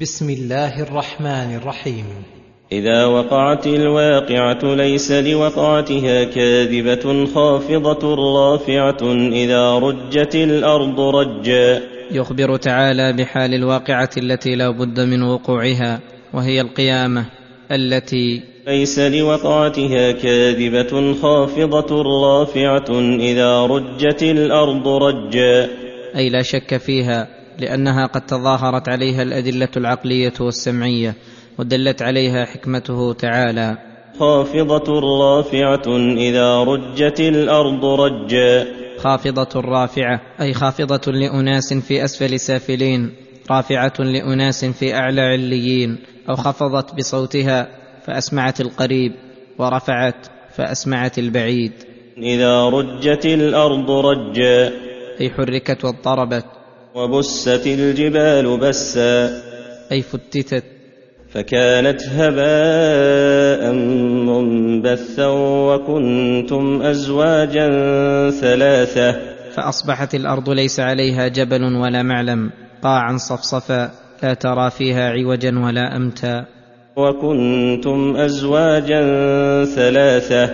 بسم الله الرحمن الرحيم. إذا وقعت الواقعة ليس لوقعتها كاذبة خافضة رافعة إذا رجت الأرض رجا. يخبر تعالى بحال الواقعة التي لا بد من وقوعها وهي القيامة التي ليس لوقعتها كاذبة خافضة رافعة إذا رجت الأرض رجا. أي لا شك فيها لأنها قد تظاهرت عليها الأدلة العقلية والسمعية ودلت عليها حكمته تعالى. خافضة رافعة إذا رجت الأرض رجا. خافضة رافعة أي خافضة لأناس في أسفل سافلين رافعة لأناس في أعلى عليين أو خفضت بصوتها فأسمعت القريب ورفعت فأسمعت البعيد. إذا رجت الأرض رجا. أي حركت واضطربت. وبست الجبال بسا أي فتتت فكانت هباء منبثا وكنتم أزواجا ثلاثة فأصبحت الأرض ليس عليها جبل ولا معلم قاعا صفصفا لا ترى فيها عوجا ولا أمتا. وكنتم أزواجا ثلاثة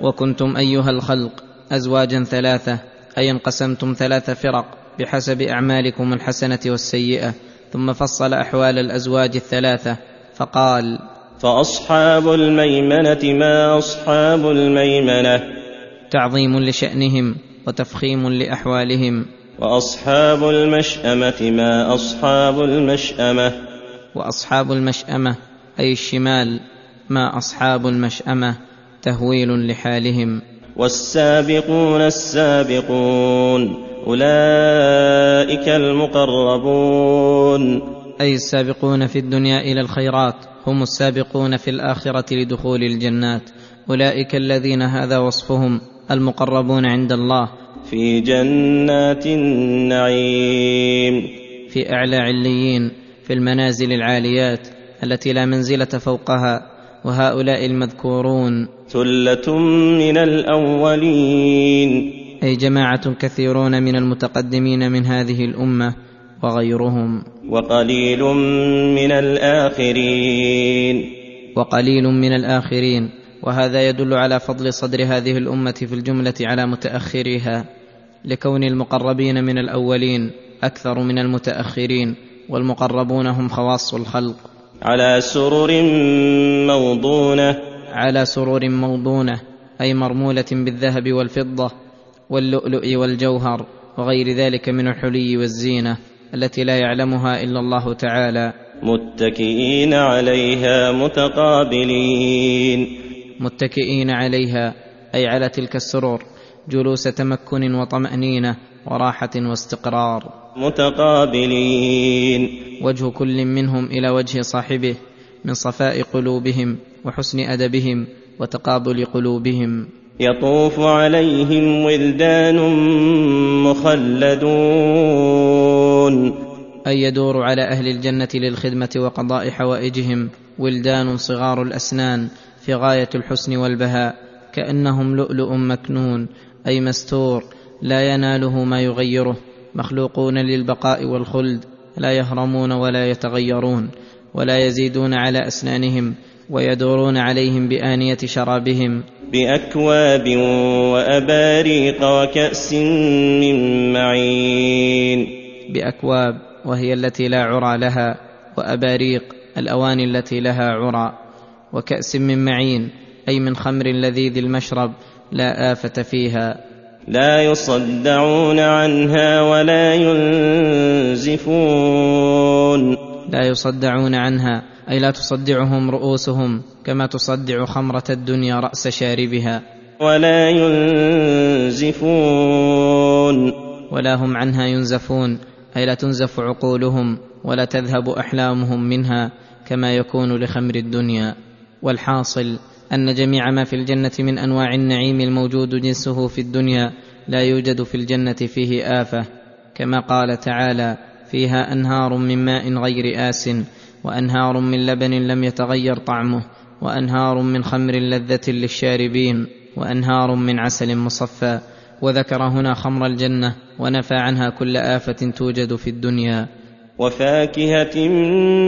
وكنتم أيها الخلق أزواجا ثلاثة أي انقسمتم ثلاث فرق. بحسب أعمالكم الحسنة والسيئة ثم فصل أحوال الأزواج الثلاثة فقال فأصحاب الميمنة ما أصحاب الميمنة؟ تعظيم لشأنهم وتفخيم لأحوالهم. وأصحاب المشأمة ما أصحاب المشأمة؟ وأصحاب المشأمة أي الشمال ما أصحاب المشأمة تهويل لحالهم. والسابقون السابقون. أولئك المقربون. أي السابقون في الدنيا إلى الخيرات هم السابقون في الآخرة لدخول الجنات. أولئك الذين هذا وصفهم المقربون عند الله. في جنات النعيم. في أعلى عليين في المنازل العاليات التي لا منزلة فوقها. وهؤلاء المذكورون. ثلة من الأولين. أي جماعة كثيرون من المتقدمين من هذه الأمة وغيرهم. وقليل من الآخرين. وقليل من الآخرين. وهذا يدل على فضل صدر هذه الأمة في الجملة على متأخريها. لكون المقربين من الأولين أكثر من المتأخرين والمقربون هم خواص الخلق. على سرر موضونة. على سرور موضونة أي مرمولة بالذهب والفضة. واللؤلؤ والجوهر وغير ذلك من الحلي والزينة التي لا يعلمها إلا الله تعالى. متكئين عليها متقابلين. متكئين عليها أي على تلك السرور جلوس تمكن وطمأنينة وراحة واستقرار. متقابلين. وجه كل منهم إلى وجه صاحبه من صفاء قلوبهم وحسن أدبهم وتقابل قلوبهم. يطوف عليهم ولدان مخلدون. أي يدور على أهل الجنة للخدمة وقضاء حوائجهم ولدان صغار الأسنان في غاية الحسن والبهاء كأنهم لؤلؤ مكنون أي مستور لا يناله ما يغيره مخلوقون للبقاء والخلد لا يهرمون ولا يتغيرون ولا يزيدون على أسنانهم ويدورون عليهم بآنية شرابهم. بأكواب وأباريق وكأس من معين. بأكواب وهي التي لا عرى لها وأباريق الأواني التي لها عرى وكأس من معين أي من خمر لذيذ المشرب لا آفة فيها. لا يصدعون عنها ولا ينزفون. لا يصدعون عنها. أي لا تصدعهم رؤوسهم كما تصدع خمرة الدنيا رأس شاربها. ولا ينزفون. ولا هم عنها ينزفون. أي لا تنزف عقولهم ولا تذهب أحلامهم منها كما يكون لخمر الدنيا. والحاصل أن جميع ما في الجنة من أنواع النعيم الموجود جنسه في الدنيا لا يوجد في الجنة فيه آفة. كما قال تعالى فيها أنهار من ماء غير آس وأنهار من لبن لم يتغير طعمه وأنهار من خمر لذة للشاربين وأنهار من عسل مصفى وذكر هنا خمر الجنة ونفى عنها كل آفة توجد في الدنيا. وفاكهة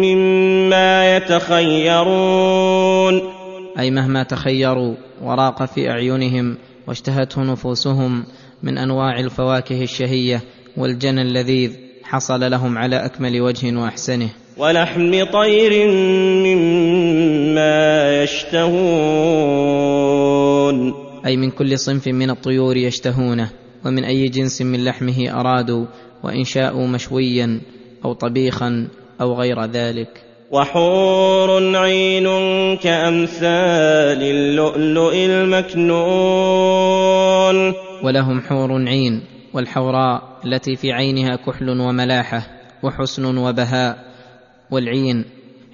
مما يتخيرون. أي مهما تخيروا وراق في أعينهم واشتهته نفوسهم من أنواع الفواكه الشهية والجنى اللذيذ حصل لهم على أكمل وجه وأحسنه. ولحم طير مما يشتهون. أي من كل صنف من الطيور يشتهونه ومن أي جنس من لحمه أرادوا وإن شاءوا مشويا أو طبيخا أو غير ذلك. وحور عين كأمثال اللؤلؤ المكنون. ولهم حور عين والحوراء التي في عينها كحل وملاحة وحسن وبهاء والعين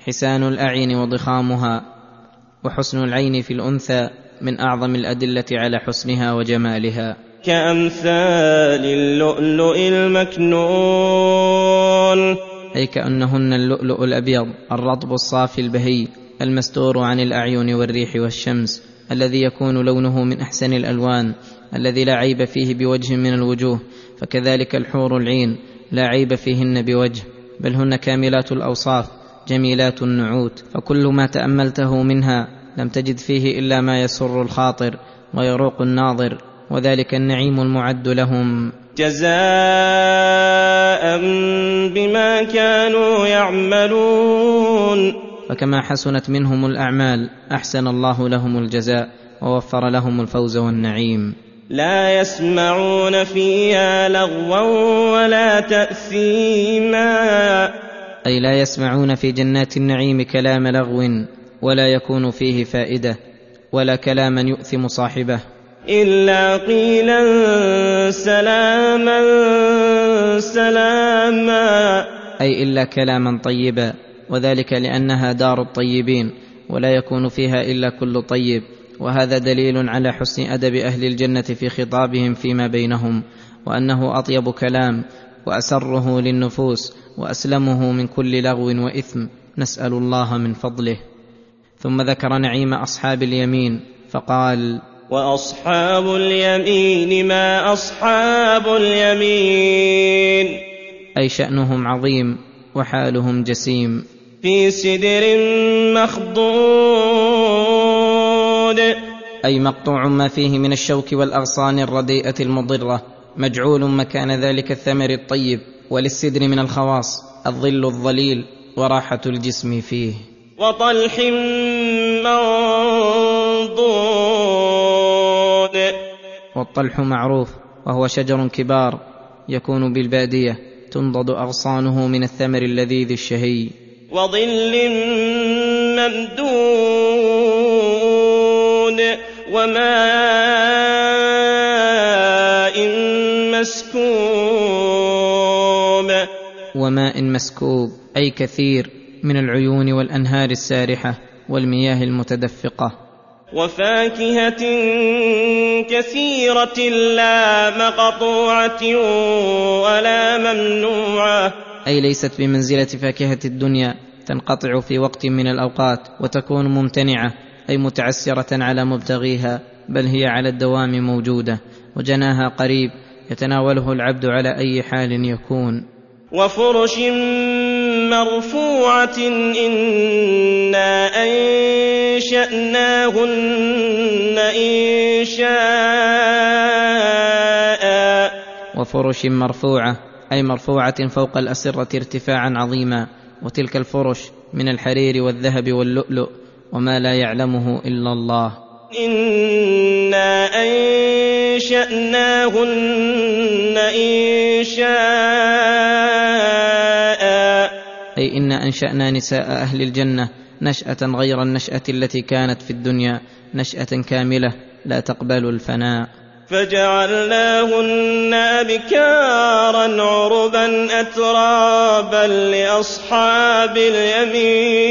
حسان الأعين وضخامها وحسن العين في الأنثى من أعظم الأدلة على حسنها وجمالها. كأمثال اللؤلؤ المكنون. أي كأنهن اللؤلؤ الأبيض الرطب الصافي البهي المستور عن الأعين والريح والشمس الذي يكون لونه من أحسن الألوان الذي لا عيب فيه بوجه من الوجوه فكذلك الحور العين لا عيب فيهن بوجه. بل هن كاملات الأوصاف جميلات النعوت فكل ما تأملته منها لم تجد فيه إلا ما يسر الخاطر ويروق الناظر وذلك النعيم المعد لهم. جزاء بما كانوا يعملون. فكما حسنت منهم الأعمال أحسن الله لهم الجزاء ووفر لهم الفوز والنعيم. لا يسمعون فيها لغوا ولا تأثيما. أي لا يسمعون في جنات النعيم كلام لغو ولا يكون فيه فائدة ولا كلاما يؤثم صاحبه. إلا قيلا سلاما سلاما. أي إلا كلاما طيبا وذلك لأنها دار الطيبين ولا يكون فيها إلا كل طيب. وهذا دليل على حسن أدب أهل الجنة في خطابهم فيما بينهم وأنه أطيب كلام وأسره للنفوس وأسلمه من كل لغو وإثم نسأل الله من فضله. ثم ذكر نعيم أصحاب اليمين فقال وأصحاب اليمين ما أصحاب اليمين؟ أي شأنهم عظيم وحالهم جسيم. في سدر مخضود أي مقطوع ما فيه من الشوك والأغصان الرديئة المضرة مجعول مكان ذلك الثمر الطيب وللسدر من الخواص الظل الظليل وراحة الجسم فيه. وطلح منضود. والطلح معروف وهو شجر كبار يكون بالبادية تنضد أغصانه من الثمر اللذيذ الشهي. وظل ممدود. وماء مسكوب وماء مسكوب أي كثير من العيون والأنهار السارحة والمياه المتدفقة. وفاكهة كثيرة لا مقطوعة ولا ممنوعة. أي ليست بمنزلة فاكهة الدنيا تنقطع في وقت من الأوقات وتكون ممتنعة. أي متعسرة على مبتغيها بل هي على الدوام موجودة وجناها قريب يتناوله العبد على أي حال يكون. وفرش مرفوعة إنا أنشأناهن إنشاء وفرش مرفوعة أي مرفوعة فوق الأسرة ارتفاعا عظيما وتلك الفرش من الحرير والذهب واللؤلؤ. وما لا يعلمه إلا الله. إنا أنشأناهن إنشاء. أي انا انشانا نساء أهل الجنه نشاه غير النشاه التي كانت في الدنيا نشاه كامله لا تقبل الفناء. فجعلناهن أبكارا عربا أترابا لأصحاب اليمين.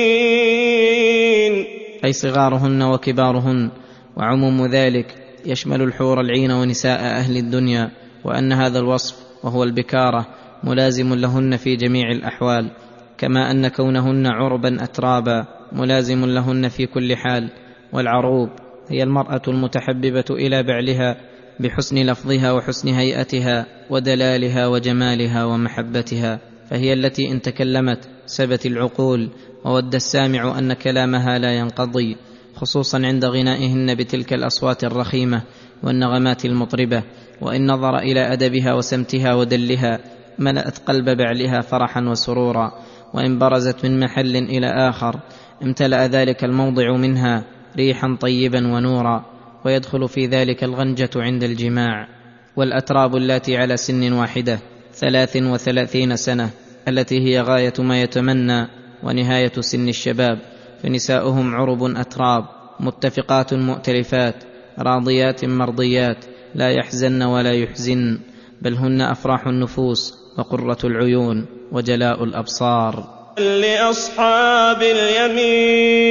أي صغارهن وكبارهن. وعموم ذلك يشمل الحور العين ونساء أهل الدنيا وأن هذا الوصف وهو البكارة ملازم لهن في جميع الأحوال كما أن كونهن عربا أترابا ملازم لهن في كل حال. والعروب هي المرأة المتحببة إلى بعلها بحسن لفظها وحسن هيئتها ودلالها وجمالها ومحبتها فهي التي إن تكلمت سبت العقول وود السامع أن كلامها لا ينقضي خصوصا عند غنائهن بتلك الأصوات الرخيمة والنغمات المطربة وإن نظر إلى أدبها وسمتها ودلها ملأت قلب بعلها فرحا وسرورا وإن برزت من محل إلى آخر امتلأ ذلك الموضع منها ريحا طيبا ونورا. ويدخل في ذلك الغنجة عند الجماع والأتراب اللاتي على سن واحدة ثلاث وثلاثين سنة التي هي غاية ما يتمنى ونهاية سن الشباب فنساؤهم عرب أتراب متفقات مؤتلفات راضيات مرضيات لا يحزن ولا يحزن بل هن أفراح النفوس وقرة العيون وجلاء الأبصار. لأصحاب اليمين.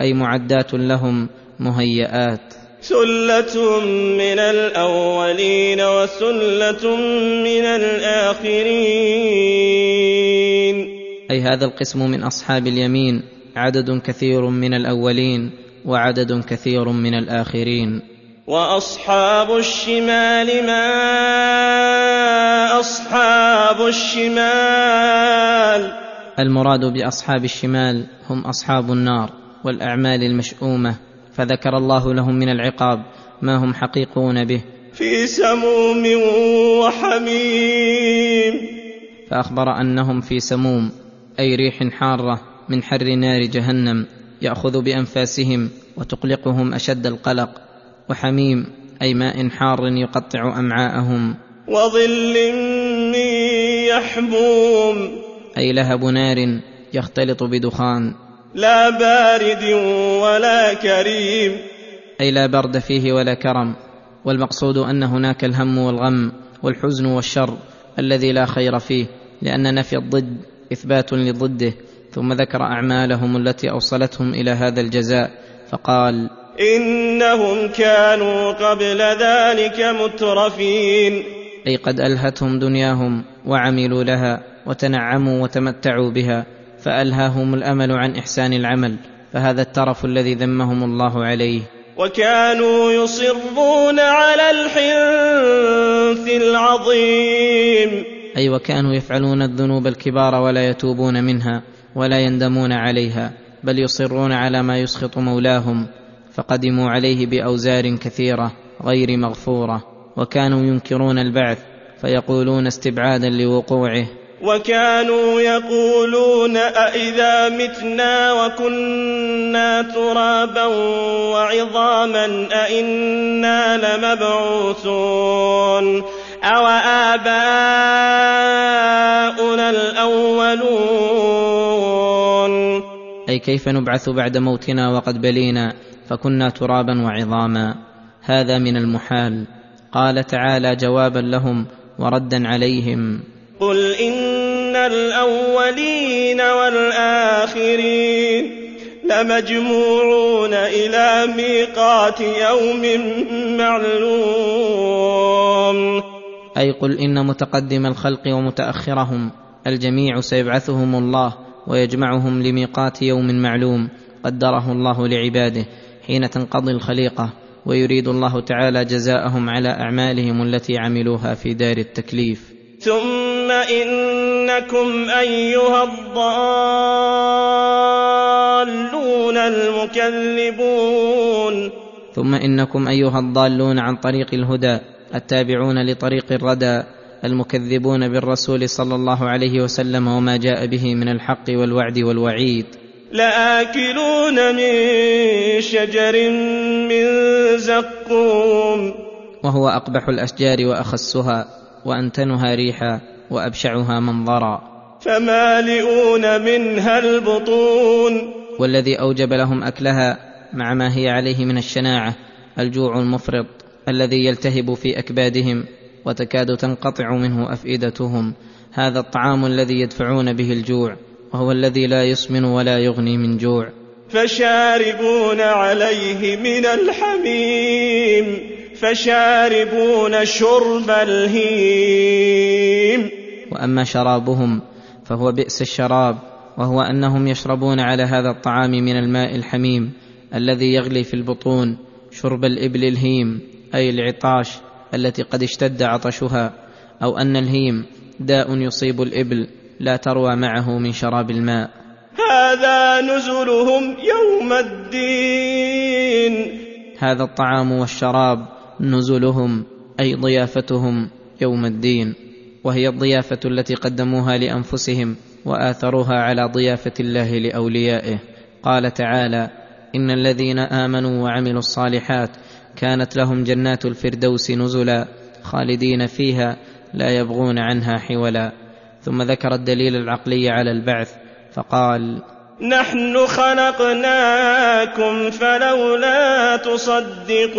أي معدات لهم مهيئات. ثله من الاولين وثله من الاخرين. أي هذا القسم من أصحاب اليمين. عدد كثير من الأولين وعدد كثير من الآخرين. وأصحاب الشمال ما أصحاب الشمال؟ المراد بأصحاب الشمال هم أصحاب النار والأعمال المشؤومة. فذكر الله لهم من العقاب ما هم حقيقون به. في سموم وحميم. فأخبر أنهم في سموم أي ريح حارة من حر نار جهنم يأخذ بأنفاسهم وتقلقهم أشد القلق. وحميم أي ماء حار يقطع أمعاءهم. وظل من يحموم. أي لهب نار يختلط بدخان. لا بارد ولا كريم. أي لا برد فيه ولا كرم. والمقصود أن هناك الهم والغم والحزن والشر الذي لا خير فيه لأن نفي الضد إثبات لضده. ثم ذكر أعمالهم التي أوصلتهم إلى هذا الجزاء فقال إنهم كانوا قبل ذلك مترفين. أي قد ألهتهم دنياهم وعملوا لها وتنعموا وتمتعوا بها. فألهاهم الأمل عن إحسان العمل فهذا الترف الذي ذمهم الله عليه. وكانوا يصرون على الحنث العظيم. أي وكانوا يفعلون الذنوب الكبار ولا يتوبون منها ولا يندمون عليها بل يصرون على ما يسخط مولاهم فقدموا عليه بأوزار كثيرة غير مغفورة. وكانوا ينكرون البعث فيقولون استبعادا لوقوعه. وكانوا يقولون أإذا متنا وكنا ترابا وعظاما أإنا لمبعوثون أو آباؤنا الأولون أي كيف نبعث بعد موتنا وقد بلينا فكنا ترابا وعظاما؟ هذا من المحال. قال تعالى جوابا لهم وردا عليهم. قل إن الأولين والآخرين لمجموعون إلى ميقات يوم معلوم. أي قل إن متقدم الخلق ومتأخرهم الجميع سيبعثهم الله ويجمعهم لميقات يوم معلوم قدره الله لعباده حين تنقضي الخليقة ويريد الله تعالى جزاءهم على أعمالهم التي عملوها في دار التكليف. ثم إنكم أيها الضالون المكذبون. ثم إنكم أيها الضالون عن طريق الهدى التابعون لطريق الردى المكذبون بالرسول صلى الله عليه وسلم وما جاء به من الحق والوعد والوعيد. لآكلون من شجر من زقوم. وهو أقبح الأشجار وأخسها. وأنتنها ريحا وأبشعها منظرا. فمالئون منها البطون. والذي أوجب لهم أكلها مع ما هي عليه من الشناعة الجوع المفرط الذي يلتهب في أكبادهم وتكاد تنقطع منه أفئدتهم. هذا الطعام الذي يدفعون به الجوع وهو الذي لا يسمن ولا يغني من جوع. فشاربون عليه من الحميم. فشاربون شرب الهيم. وأما شرابهم فهو بئس الشراب وهو أنهم يشربون على هذا الطعام من الماء الحميم الذي يغلي في البطون شرب الإبل الهيم أي العطاش التي قد اشتد عطشها أو أن الهيم داء يصيب الإبل لا تروى معه من شراب الماء. هذا نزلهم يوم الدين. هذا الطعام والشراب نزلهم أي ضيافتهم يوم الدين. وهي الضيافة التي قدموها لأنفسهم وآثروها على ضيافة الله لأوليائه. قال تعالى إن الذين آمنوا وعملوا الصالحات كانت لهم جنات الفردوس نزلا خالدين فيها لا يبغون عنها حولا. ثم ذكر الدليل العقلي على البعث فقال نحن خلقناكم فلولا تصدقون.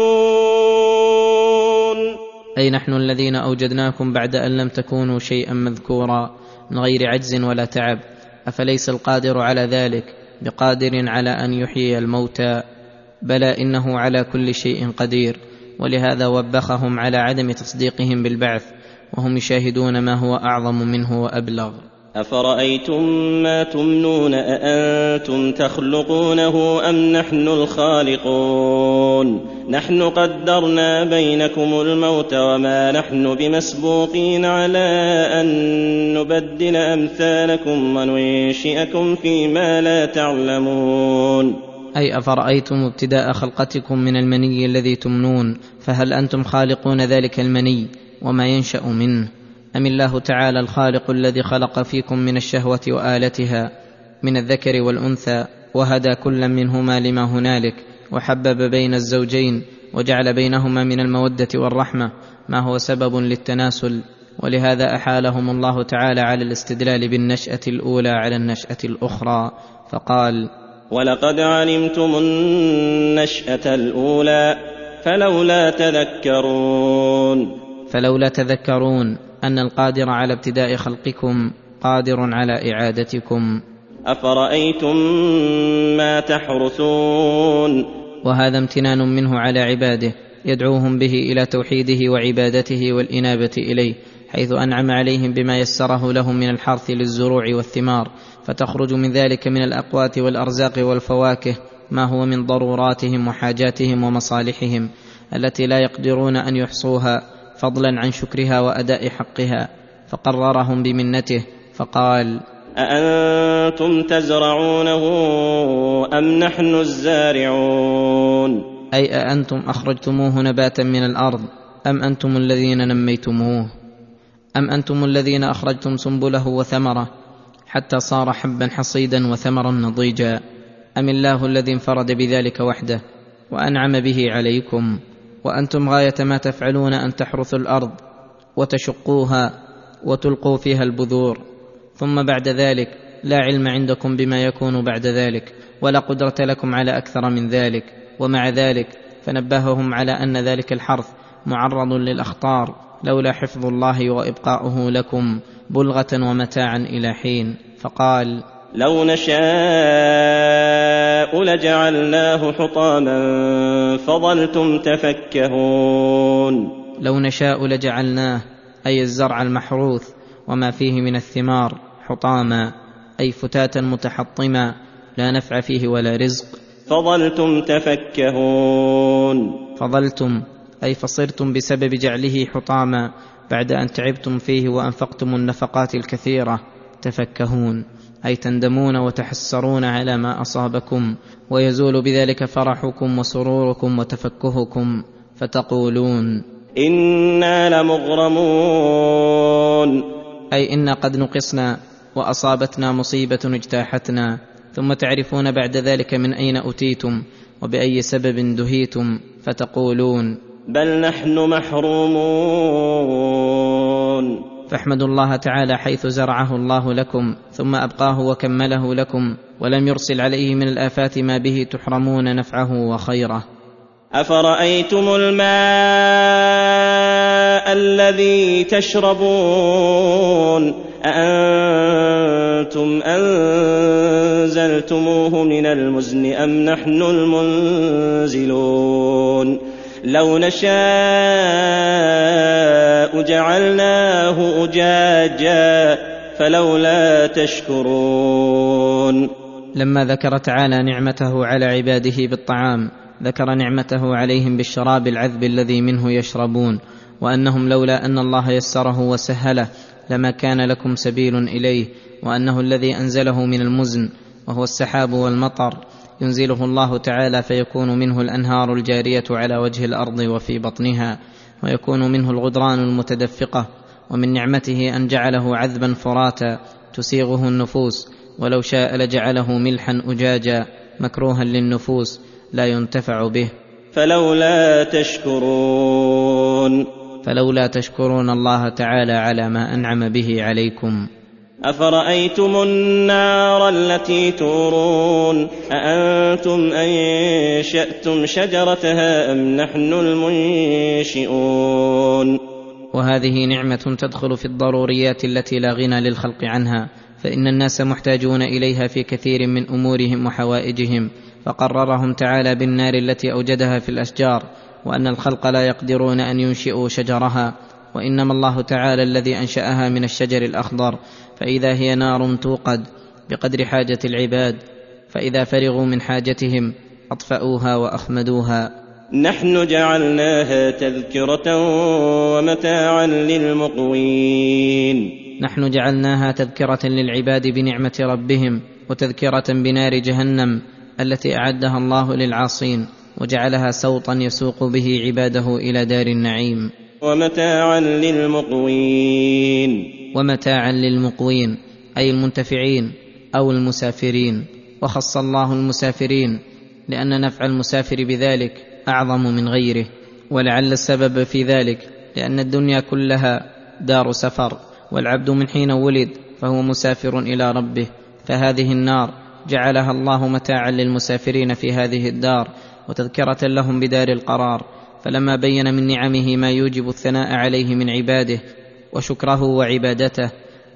أي نحن الذين أوجدناكم بعد أن لم تكونوا شيئا مذكورا من غير عجز ولا تعب. أفليس القادر على ذلك؟ بقادر على أن يحيي الموتى. بلى إنه على كل شيء قدير. ولهذا وبخهم على عدم تصديقهم بالبعث. وهم يشاهدون ما هو أعظم منه وأبلغ. أفرأيتم ما تمنون أأنتم تخلقونه أم نحن الخالقون؟ نحن قدرنا بينكم الموت وما نحن بمسبوقين على أن نبدل أمثالكم وننشئكم فيما لا تعلمون. أي أفرأيتم ابتداء خلقتكم من المني الذي تمنون؟ فهل أنتم خالقون ذلك المني وما ينشأ منه؟ أم الله تعالى الخالق الذي خلق فيكم من الشهوة وآلتها من الذكر والأنثى وهدى كلا منهما لما هنالك وحبب بين الزوجين وجعل بينهما من المودة والرحمة ما هو سبب للتناسل ولهذا أحالهم الله تعالى على الاستدلال بالنشأة الأولى على النشأة الأخرى فقال ولقد علمتم النشأة الأولى فلولا تذكرون. فلولا تذكرون. أن القادر على ابتداء خلقكم قادر على إعادتكم. أفرأيتم ما تحرثون؟ وهذا امتنان منه على عباده يدعوهم به إلى توحيده وعبادته والإنابة إليه حيث أنعم عليهم بما يسره لهم من الحرث للزروع والثمار فتخرج من ذلك من الأقوات والأرزاق والفواكه ما هو من ضروراتهم وحاجاتهم ومصالحهم التي لا يقدرون أن يحصوها. فضلا عن شكرها وأداء حقها فقررهم بمنته فقال أأنتم تزرعونه أم نحن الزارعون؟ أي أأنتم أخرجتموه نباتا من الأرض أم أنتم الذين نميتموه؟ أم أنتم الذين أخرجتم سنبله وثمره حتى صار حبا حصيدا وثمرا نضيجا؟ أم الله الذي انفرد بذلك وحده وأنعم به عليكم؟ وأنتم غاية ما تفعلون أن تحرثوا الأرض وتشقوها وتلقوا فيها البذور. ثم بعد ذلك لا علم عندكم بما يكون بعد ذلك ولا قدرة لكم على أكثر من ذلك. ومع ذلك فنبههم على أن ذلك الحرث معرض للأخطار لولا حفظ الله وإبقاؤه لكم بلغة ومتاعا إلى حين. فقال لو نشاء لجعلناه حطاما فظلتم تفكهون. لو نشاء لجعلناه أي الزرع المحروث وما فيه من الثمار حطاما أي فتاتا متحطما لا نفع فيه ولا رزق. فظلتم تفكهون. فظلتم أي فصرتم بسبب جعله حطاما بعد أن تعبتم فيه وأنفقتم النفقات الكثيرة. تفكهون. أي تندمون وتحسرون على ما أصابكم ويزول بذلك فرحكم وسروركم وتفكهكم فتقولون إنا لمغرمون. أي إنا قد نقصنا وأصابتنا مصيبة اجتاحتنا ثم تعرفون بعد ذلك من أين اتيتم وبأي سبب دهيتم فتقولون بل نحن محرومون. فاحمدوا الله تعالى حيث زرعه الله لكم ثم أبقاه وكمله لكم ولم يرسل عليه من الآفات ما به تحرمون نفعه وخيره. أفرأيتم الماء الذي تشربون؟ أأنتم أنزلتموه من المزن أم نحن المنزلون؟ لو نشاء جعلناه أجاجا فلولا تشكرون. لما ذكر تعالى نعمته على عباده بالطعام ذكر نعمته عليهم بالشراب العذب الذي منه يشربون وأنهم لولا أن الله يسره وسهله لما كان لكم سبيل إليه وأنه الذي أنزله من المزن وهو السحاب والمطر. ينزله الله تعالى فيكون منه الأنهار الجارية على وجه الأرض وفي بطنها ويكون منه الغدران المتدفقة ومن نعمته أن جعله عذبا فراتا تسيغه النفوس ولو شاء لجعله ملحا اجاجا مكروها للنفوس لا ينتفع به. فلولا تشكرون. فلولا تشكرون الله تعالى على ما أنعم به عليكم. أفرأيتم النار التي تورون؟ أأنتم أنشأتم شجرتها أم نحن المنشئون؟ وهذه نعمة تدخل في الضروريات التي لا غنى للخلق عنها فإن الناس محتاجون إليها في كثير من أمورهم وحوائجهم فقررهم تعالى بالنار التي أوجدها في الأشجار وأن الخلق لا يقدرون أن ينشئوا شجرها. وإنما الله تعالى الذي أنشأها من الشجر الأخضر فإذا هي نار توقد بقدر حاجة العباد فإذا فرغوا من حاجتهم أطفأوها وأخمدوها. نحن جعلناها تذكرة ومتاعا للمقوين. نحن جعلناها تذكرة للعباد بنعمة ربهم وتذكرة بنار جهنم التي أعدها الله للعاصين وجعلها سوطا يسوق به عباده إلى دار النعيم. ومتاعا للمقوين. ومتاعا للمقوين أي المنتفعين أو المسافرين. وخص الله المسافرين لأن نفع المسافر بذلك أعظم من غيره. ولعل السبب في ذلك لأن الدنيا كلها دار سفر والعبد من حين ولد فهو مسافر إلى ربه. فهذه النار جعلها الله متاعا للمسافرين في هذه الدار وتذكرة لهم بدار القرار. فلما بين من نعمه ما يوجب الثناء عليه من عباده وشكره وعبادته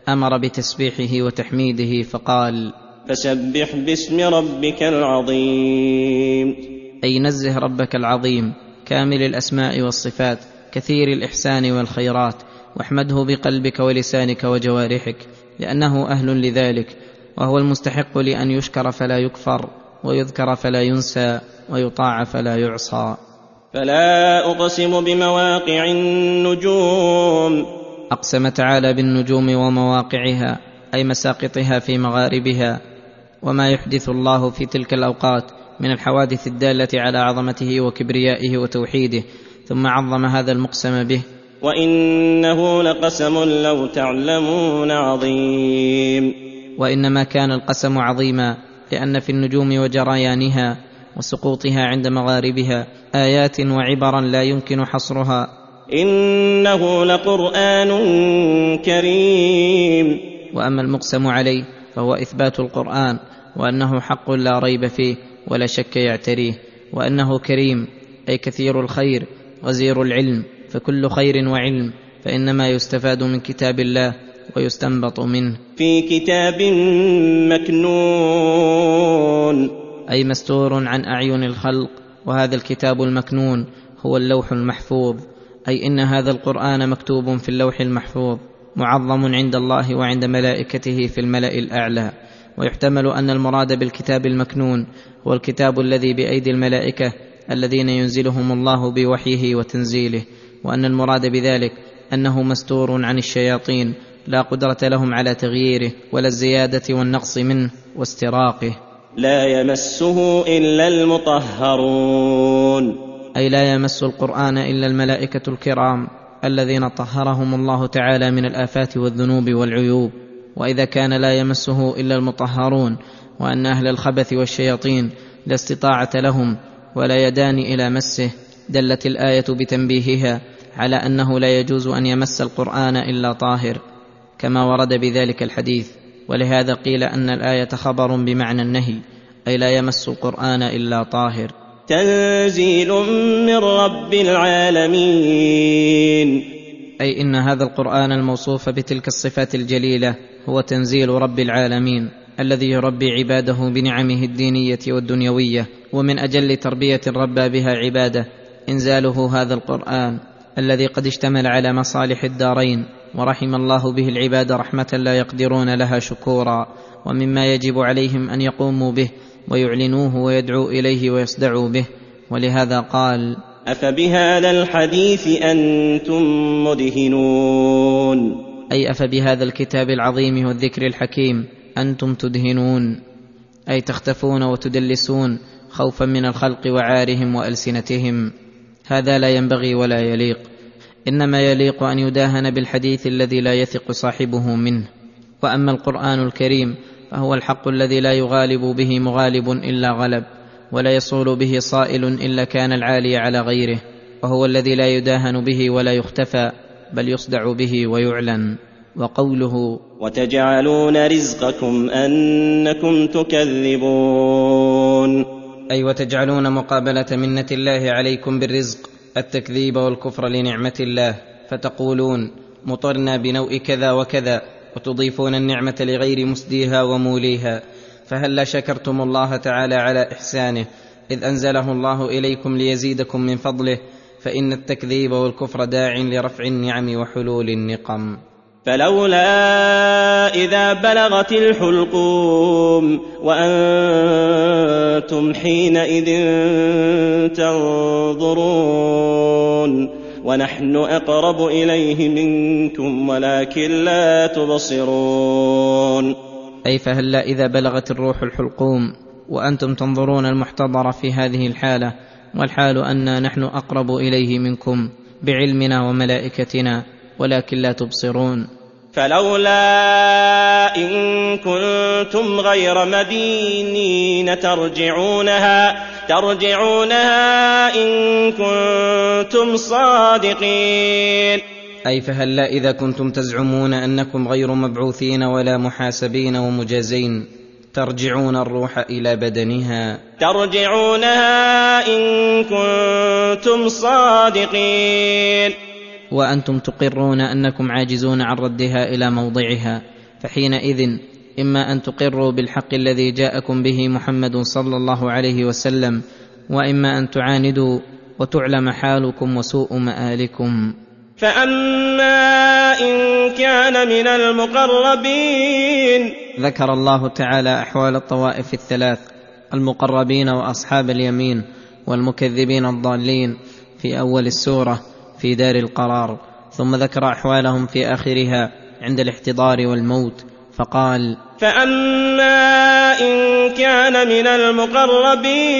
أمر بتسبيحه وتحميده فقال فسبح باسم ربك العظيم. أي نزه ربك العظيم كامل الأسماء والصفات كثير الإحسان والخيرات واحمده بقلبك ولسانك وجوارحك لأنه أهل لذلك وهو المستحق لأن يشكر فلا يكفر ويذكر فلا ينسى ويطاع فلا يعصى. فلا أقسم بمواقع النجوم. اقسم تعالى بالنجوم ومواقعها أي مساقطها في مغاربها وما يحدث الله في تلك الأوقات من الحوادث الدالة على عظمته وكبريائه وتوحيده ثم عظم هذا المقسم به. وإنه لقسم لو تعلمون عظيم. وإنما كان القسم عظيما لأن في النجوم وجريانها وسقوطها عند مغاربها آيات وعبرا لا يمكن حصرها. إنه لقرآن كريم. وأما المقسم عليه فهو إثبات القرآن وأنه حق لا ريب فيه ولا شك يعتريه وأنه كريم أي كثير الخير غزير العلم فكل خير وعلم فإنما يستفاد من كتاب الله ويستنبط منه. في كتاب مكنون. أي مستور عن أعين الخلق. وهذا الكتاب المكنون هو اللوح المحفوظ أي إن هذا القرآن مكتوب في اللوح المحفوظ معظم عند الله وعند ملائكته في الملأ الأعلى. ويحتمل أن المراد بالكتاب المكنون هو الكتاب الذي بأيدي الملائكة الذين ينزلهم الله بوحيه وتنزيله وأن المراد بذلك أنه مستور عن الشياطين لا قدرة لهم على تغييره ولا الزيادة والنقص منه واستراقه. لا يمسه إلا المطهرون. أي لا يمس القرآن إلا الملائكة الكرام الذين طهرهم الله تعالى من الآفات والذنوب والعيوب. وإذا كان لا يمسه إلا المطهرون وأن أهل الخبث والشياطين لا استطاعة لهم ولا يدان إلى مسه دلت الآية بتنبيهها على أنه لا يجوز أن يمس القرآن إلا طاهر كما ورد بذلك الحديث. ولهذا قيل أن الآية خبر بمعنى النهي أي لا يمس القرآن إلا طاهر. تنزيل من رب العالمين. أي إن هذا القرآن الموصوف بتلك الصفات الجليلة هو تنزيل رب العالمين الذي يربي عباده بنعمه الدينية والدنيوية ومن أجل تربية ربى بها عباده إنزاله هذا القرآن الذي قد اشتمل على مصالح الدارين. ورحم الله به العباد رحمة لا يقدرون لها شكورا ومما يجب عليهم أن يقوموا به ويعلنوه ويدعوا إليه ويصدعوا به. ولهذا قال أفبهذا الحديث أنتم مدهنون؟ أي أفبهذا الكتاب العظيم والذكر الحكيم أنتم تدهنون؟ أي تختفون وتدلسون خوفا من الخلق وعارهم وألسنتهم؟ هذا لا ينبغي ولا يليق. إنما يليق أن يداهن بالحديث الذي لا يثق صاحبه منه. وأما القرآن الكريم فهو الحق الذي لا يغالب به مغالب إلا غلب ولا يصول به صائل إلا كان العالي على غيره وهو الذي لا يداهن به ولا يختفى بل يصدع به ويعلن. وقوله وتجعلون رزقكم أنكم تكذبون. أي وتجعلون مقابلة منة الله عليكم بالرزق التكذيب والكفر لنعمة الله فتقولون مطرنا بنوء كذا وكذا وتضيفون النعمة لغير مسديها وموليها. فهلا شكرتم الله تعالى على إحسانه؟ إذ أنزله الله إليكم ليزيدكم من فضله فإن التكذيب والكفر داع لرفع النعم وحلول النقم. فلولا إذا بلغت الحلقوم وأنتم حينئذ تنظرون ونحن أقرب إليه منكم ولكن لا تبصرون أي فهلا إذا بلغت الروح الحلقوم وأنتم تنظرون المحتضر في هذه الحالة والحال انا نحن أقرب إليه منكم بعلمنا وملائكتنا ولكن لا تبصرون فلولا إن كنتم غير مدينين ترجعونها ترجعونها إن كنتم صادقين. أي فهلا إذا كنتم تزعمون أنكم غير مبعوثين ولا محاسبين ومجازين ترجعون الروح إلى بدنها. ترجعونها إن كنتم صادقين. وأنتم تقرون أنكم عاجزون عن ردها إلى موضعها فحينئذ إما أن تقروا بالحق الذي جاءكم به محمد صلى الله عليه وسلم وإما أن تعاندوا وتعلم حالكم وسوء مآلكم. فأما إن كان من المقربين. ذكر الله تعالى أحوال الطوائف الثلاث المقربين وأصحاب اليمين والمكذبين الضالين في أول السورة في دار القرار ثم ذكر أحوالهم في آخرها عند الاحتضار والموت فقال فأما إن كان من المقربين.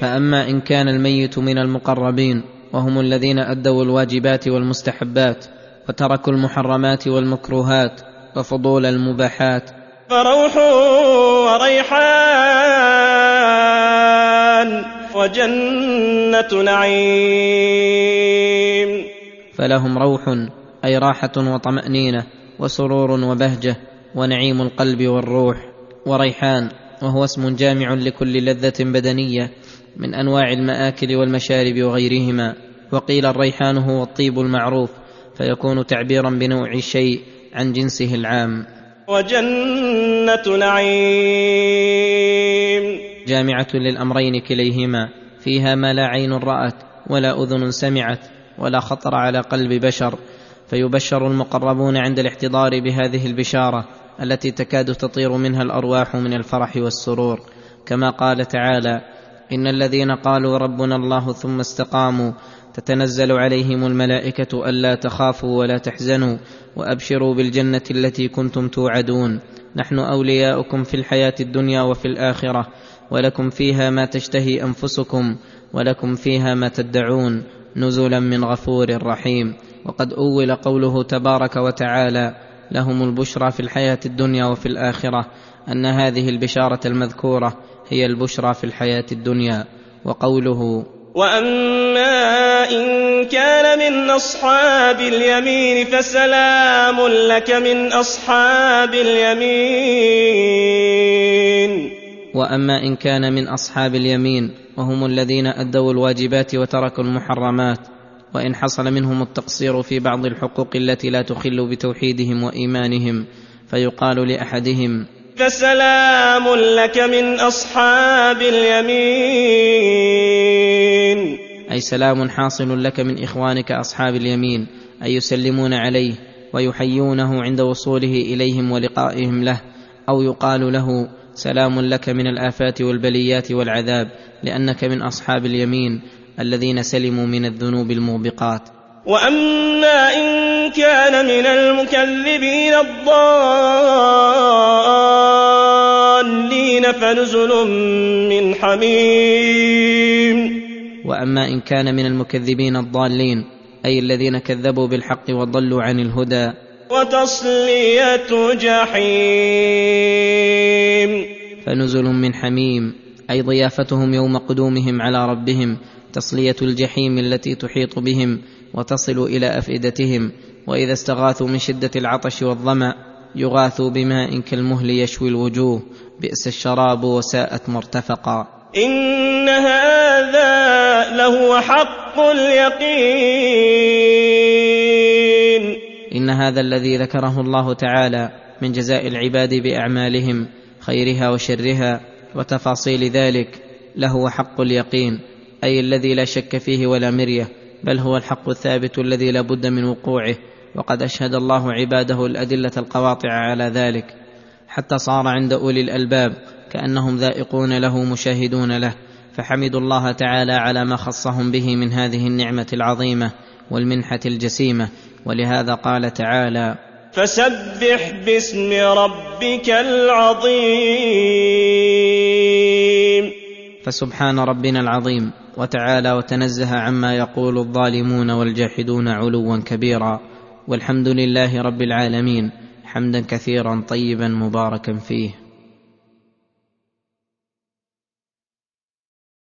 فأما إن كان الميت من المقربين وهم الذين أدوا الواجبات والمستحبات وتركوا المحرمات والمكروهات وفضول المباحات. فروح وريحان. وجنة نعيم. فلهم روح أي راحة وطمأنينة وسرور وبهجة ونعيم القلب والروح وريحان وهو اسم جامع لكل لذة بدنية من أنواع المآكل والمشارب وغيرهما. وقيل الريحان هو الطيب المعروف فيكون تعبيرا بنوع الشيء عن جنسه العام. وجنة نعيم. جامعة للأمرين كليهما فيها ما لا عين رأت ولا أذن سمعت ولا خطر على قلب بشر فيبشر المقربون عند الاحتضار بهذه البشارة التي تكاد تطير منها الأرواح من الفرح والسرور. كما قال تعالى إن الذين قالوا ربنا الله ثم استقاموا تتنزل عليهم الملائكة ألا تخافوا ولا تحزنوا وأبشروا بالجنة التي كنتم توعدون. نحن أولياؤكم في الحياة الدنيا وفي الآخرة ولكم فيها ما تشتهي أنفسكم ولكم فيها ما تدعون نزلا من غفور رحيم. وقد أول قوله تبارك وتعالى لهم البشرى في الحياة الدنيا وفي الآخرة. أن هذه البشارة المذكورة هي البشرى في الحياة الدنيا. وقوله وأما إن كان من أصحاب اليمين فسلام لك من أصحاب اليمين. وأما إن كان من أصحاب اليمين وهم الذين أدوا الواجبات وتركوا المحرمات وإن حصل منهم التقصير في بعض الحقوق التي لا تخل بتوحيدهم وإيمانهم فيقال لأحدهم فسلام لك من أصحاب اليمين. أي سلام حاصل لك من إخوانك أصحاب اليمين أي يسلمون عليه ويحيونه عند وصوله إليهم ولقائهم له أو يقال له سلام لك من الآفات والبليات والعذاب لأنك من أصحاب اليمين الذين سلموا من الذنوب الموبقات. وأما إن كان من المكذبين الضالين فنزل من حميم. وأما إن كان من المكذبين الضالين أي الذين كذبوا بالحق وضلوا عن الهدى وتصلية جحيم. فنزل من حميم أي ضيافتهم يوم قدومهم على ربهم تصلية الجحيم التي تحيط بهم وتصل إلى أفئدتهم وإذا استغاثوا من شدة العطش والظمأ يغاثوا بماء كالمهل يشوي الوجوه بئس الشراب وساءت مرتفقا. إن هذا لهو حق اليقين. هذا الذي ذكره الله تعالى من جزاء العباد بأعمالهم خيرها وشرها وتفاصيل ذلك لهو حق اليقين أي الذي لا شك فيه ولا مرية بل هو الحق الثابت الذي لا بد من وقوعه وقد أشهد الله عباده الأدلة القواطع على ذلك. حتى صار عند أولي الألباب كأنهم ذائقون له مشاهدون له فحمدوا الله تعالى على ما خصهم به من هذه النعمة العظيمة والمنحة الجسيمة ولهذا قال تعالى فسبح باسم ربك العظيم. فسبحان ربنا العظيم وتعالى وتنزه عما يقول الظالمون والجاحدون علوا كبيرا. والحمد لله رب العالمين. حمدا كثيرا طيبا مباركا فيه.